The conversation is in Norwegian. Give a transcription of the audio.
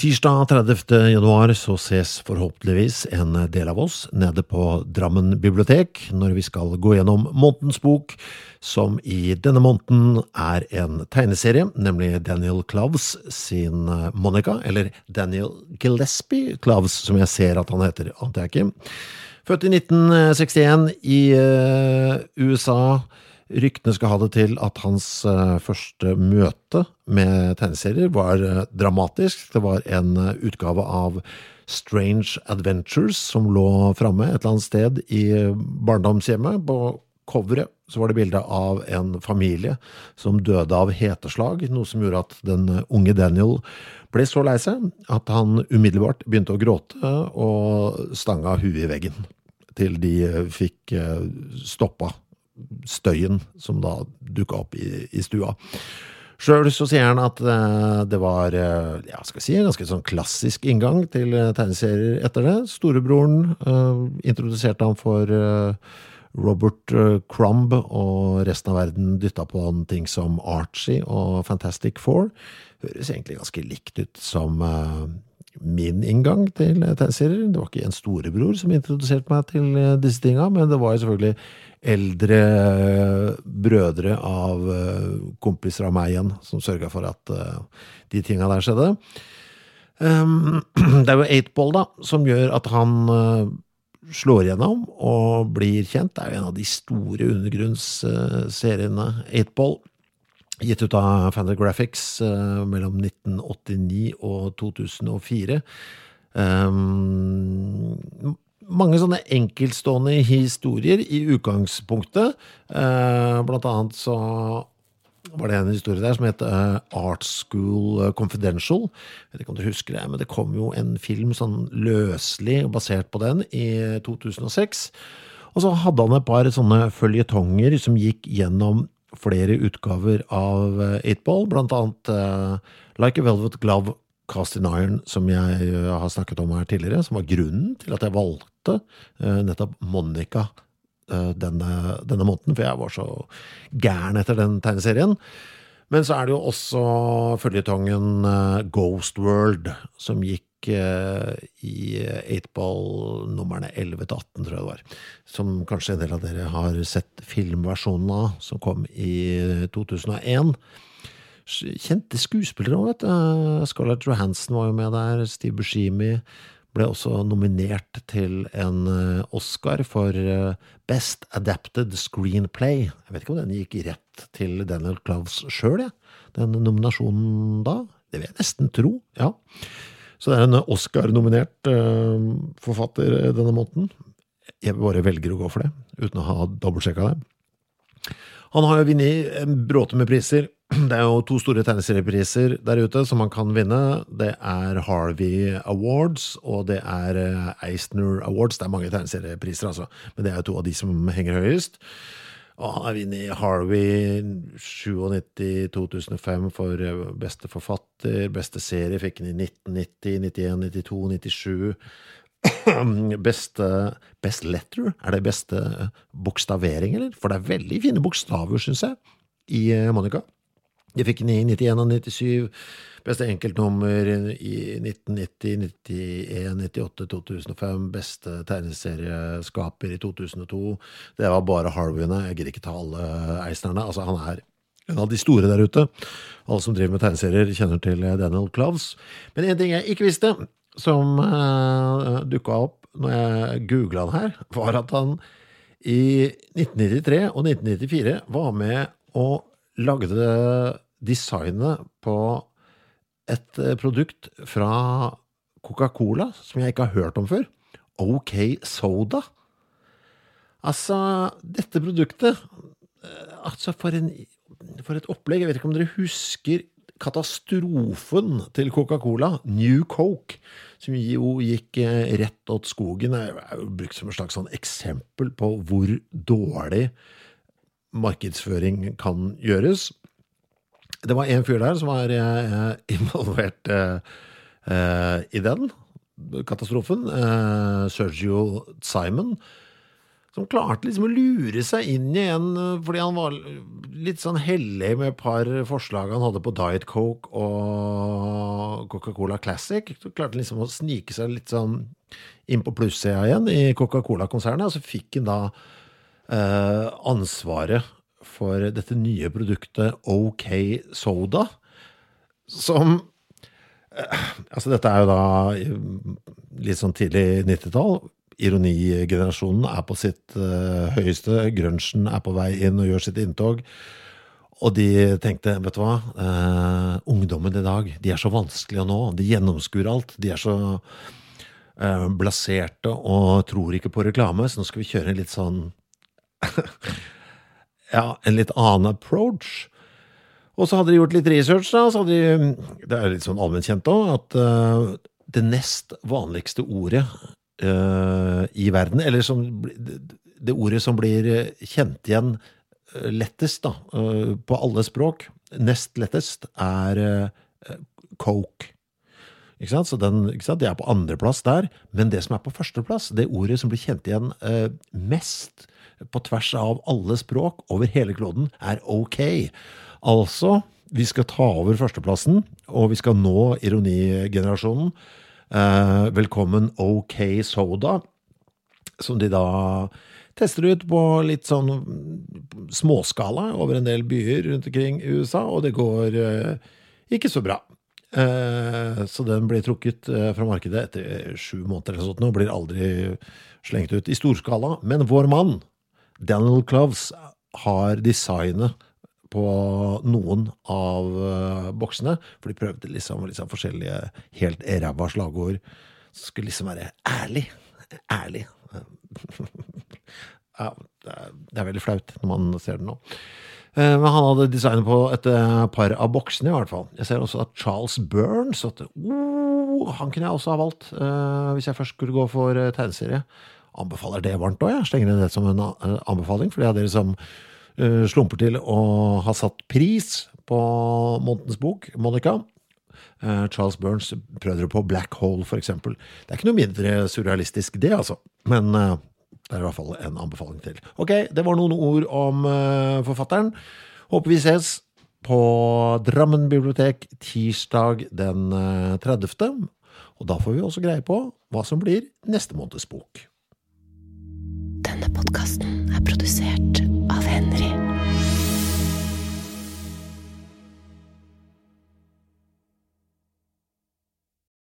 Tirsdag 30. januar så ses forhåpentligvis en del av oss nede på Drammen bibliotek når vi skal gå gjennom månedens bok, som i denne måneden er en tegneserie, nemlig Daniel Cloves sin Monica, eller Daniel Gillespie Cloves, som jeg ser at han heter, antar jeg ikke. Født i 1961 i uh, USA. Ryktene skal ha det til at hans uh, første møte med tegneserier var uh, dramatisk. Det var en uh, utgave av Strange Adventures som lå framme et eller annet sted i barndomshjemmet. På coveret så var det bilde av en familie som døde av heteslag, noe som gjorde at den unge Daniel ble så lei seg at han umiddelbart begynte å gråte og stanga huet i veggen. Til de fikk stoppa støyen som da dukka opp i, i stua. Sjøl så sier han at uh, det var uh, ja, skal jeg si, en ganske sånn klassisk inngang til uh, tegneserier etter det. Storebroren introduserte han for Robert Crumb, og resten av verden dytta på han ting som Archie og Fantastic Four. Høres egentlig ganske likt ut som min inngang til tegneserier. Det var ikke en storebror som introduserte meg til disse tinga, men det var selvfølgelig eldre brødre av kompiser av meg igjen, som sørga for at de tinga der skjedde. Det er jo Eightball, da, som gjør at han slår gjennom og blir kjent. Det er jo en av de store undergrunnsseriene, Eightball. Gitt ut av Fantagraphics mellom 1989 og 2004. Um, mange sånne enkeltstående historier i utgangspunktet. Eh, blant annet så var det en historie der som het Art School Confidential. Jeg vet ikke om du husker det, men det kom jo en film sånn løselig basert på den i 2006. Og så hadde han et par sånne føljetonger som gikk gjennom flere utgaver av Eightball, blant annet Like a Velvet Glove Cast in Iron, som jeg har snakket om her tidligere, som var grunnen til at jeg valgte nettopp Monica denne, denne måneden, for jeg var så gæren etter den tegneserien. Men så er det jo også føljetongen Ghost World, som gikk i 8-ball numrene 11 til 18, tror jeg det var. Som kanskje en del av dere har sett filmversjonen av, som kom i 2001 kjente skuespillere òg, vet du. Scarlett Johansen var jo med der. Steve Buscemi ble også nominert til en Oscar for Best Adapted Screenplay. Jeg vet ikke om den gikk rett til Daniel Cloves sjøl. Den nominasjonen da. Det vil jeg nesten tro, ja. Så det er en Oscar-nominert forfatter denne måneden. Jeg bare velger å gå for det, uten å ha dobbeltsjekka det. Han har jo vunnet en bråte med priser. Det er jo to store tegneseriepriser der ute som han kan vinne. Det er Harvey Awards, og det er Eisner Awards. Det er mange tegneseriepriser, altså, men det er jo to av de som henger høyest. Og han har vunnet Harvey 97-2005 for beste forfatter. Beste serie fikk han i 1990, 91, 92, 97. Beste Best letter? Er det beste bokstavering, eller? For det er veldig fine bokstaver, syns jeg, i Monica. de fikk han i 91 og 97. Beste enkeltnummer i 1990, 91, 98, 2005. Beste tegneserieskaper i 2002. Det var bare Harwiene. Jeg gidder ikke ta alle Eisnerne. Altså, han er en av de store der ute. Alle som driver med tegneserier, kjenner til Daniel Cloves. Men en ting jeg ikke visste, som uh, dukka opp når jeg googla han her, var at han i 1993 og 1994 var med og lagde designet på et eh, produkt fra Coca-Cola som jeg ikke har hørt om før. OK Soda. Altså, dette produktet eh, Altså, for, en, for et opplegg. Jeg vet ikke om dere husker katastrofen til Coca-Cola, New Coke, som jo gikk eh, rett åt skogen, er jo brukt som et slags sånn eksempel på hvor dårlig markedsføring kan gjøres. Det var en fyr der som var eh, involvert eh, i den katastrofen, Sergio Simon som klarte liksom å lure seg inn i en Fordi han var litt sånn hellig med et par forslag han hadde på Diet Coke og Coca-Cola Classic. Så klarte han liksom å snike seg litt sånn inn på plussida igjen i Coca-Cola-konsernet. Og så fikk han da eh, ansvaret for dette nye produktet OK Soda, som eh, Altså, dette er jo da litt sånn tidlig 90-tall ironigenerasjonen er på sitt uh, høyeste. Grunchen er på vei inn og gjør sitt inntog. Og de tenkte, vet du hva, uh, ungdommen i dag, de er så vanskelige å nå. De gjennomskuer alt. De er så uh, blaserte og tror ikke på reklame, så nå skal vi kjøre en litt sånn Ja, en litt annen approach. Og så hadde de gjort litt research, da. Så hadde de, det er litt sånn allment kjent òg, at det nest vanligste ordet uh, i verden, eller som det ordet som blir eh, kjent igjen eh, lettest da, uh, på alle språk, nest lettest, er uh, coke. Ikke sant? Så den, sant? Det er på andreplass der, men det som er på førsteplass, det ordet som blir kjent igjen mest på tvers av alle språk over hele kloden, er ok. Altså, vi skal ta over førsteplassen, og vi skal nå ironigenerasjonen. Eh, velkommen OK Soda, som de da tester ut på litt sånn småskala over en del byer rundt omkring i USA, og det går eh, ikke så bra. Eh, så den blir trukket fra markedet etter sju måneder eller sånt, og blir aldri slengt ut i storskala. Men vår mann, Daniel Cloves, har designet på noen av uh, boksene. For de prøvde liksom, liksom forskjellige helt ræva slagord. Som skulle liksom være ærlig. Ærlig. ja, det er, veldig flaut når man ser det nå. Uh, men han hadde designet på et uh, par av boksene, i hvert fall. Jeg ser også at Charles Burns at, uh, Han kunne jeg også ha valgt, hvis jeg først skulle gå for tegneserie. Anbefaler det varmt òg, jeg. Slenger det som en anbefaling. For det er dere som Eh, slumper til å ha satt pris på månedens bok, Monica. Eh, Charles Burns prøvde på Black Hole, eksempel. Det er ikke noe mindre surrealistisk, det, altså. Men eh, det er i hvert fall en anbefaling til. Ok, det var noen ord om forfatteren. Håper vi ses på Drammen bibliotek tirsdag den 30. Og da får vi også greie på hva som blir neste måneds bok. Denne podkasten er produsert av Henry.